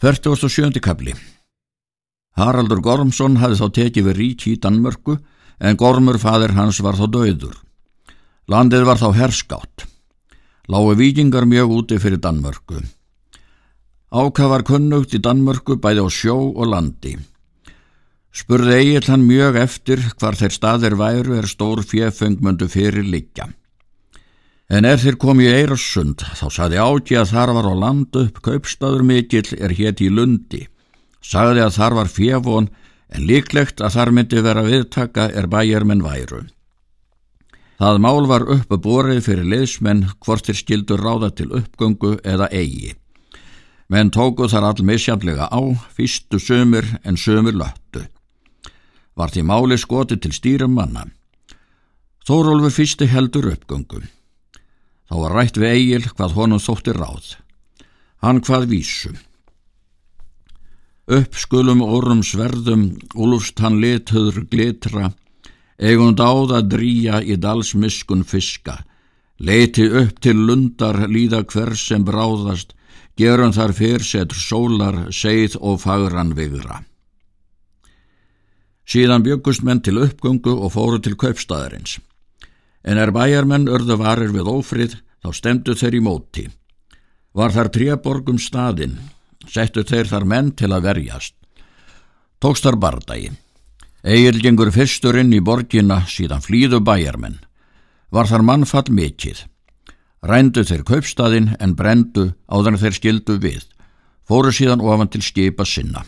47. kapli Haraldur Gormsson hafði þá tekið við ríki í Danmörku en Gormur fadir hans var þá döður. Landið var þá herskátt. Lágu vikingar mjög úti fyrir Danmörku. Áka var kunnugt í Danmörku bæði á sjó og landi. Spurði Egil hann mjög eftir hvar þeir staðir væru er stór fjefengmöndu fyrir liggja. En er þeir komið í Eirarsund þá saði ági að þar var á landu upp kaupstaður mikill er hétt í Lundi. Sagði að þar var fjefón en líklegt að þar myndi vera viðtaka er bæjarmenn væru. Það mál var uppu borið fyrir liðsmenn hvort þeir skildur ráða til uppgöngu eða eigi. Menn tóku þar all misjandlega á, fyrstu sömur en sömur löttu. Var því máli skoti til stýrum manna. Þórólfur fyrsti heldur uppgöngu. Þá var rætt við Egil hvað honum þótti ráð. Hann hvað vísu. Upp skulum orrum sverðum, úlufst hann lithöður glitra, eigum dáða dríja í dalsmiskun fiska, leiti upp til lundar líða hver sem bráðast, gerum þar fyrsetur sólar, seið og fagran vigra. Síðan byggust menn til uppgöngu og fóru til kaupstæðarins en er bæjarmenn örðu varir við ófrið þá stemdu þeir í móti. Var þar tríaborgum staðinn, settu þeir þar menn til að verjast. Tókst þar bardagi. Egil gengur fyrstur inn í borgina síðan flýðu bæjarmenn. Var þar mannfall mikið. Rændu þeir kaupstaðinn en brendu áður þeir skildu við. Fóru síðan ofan til skipa sinna.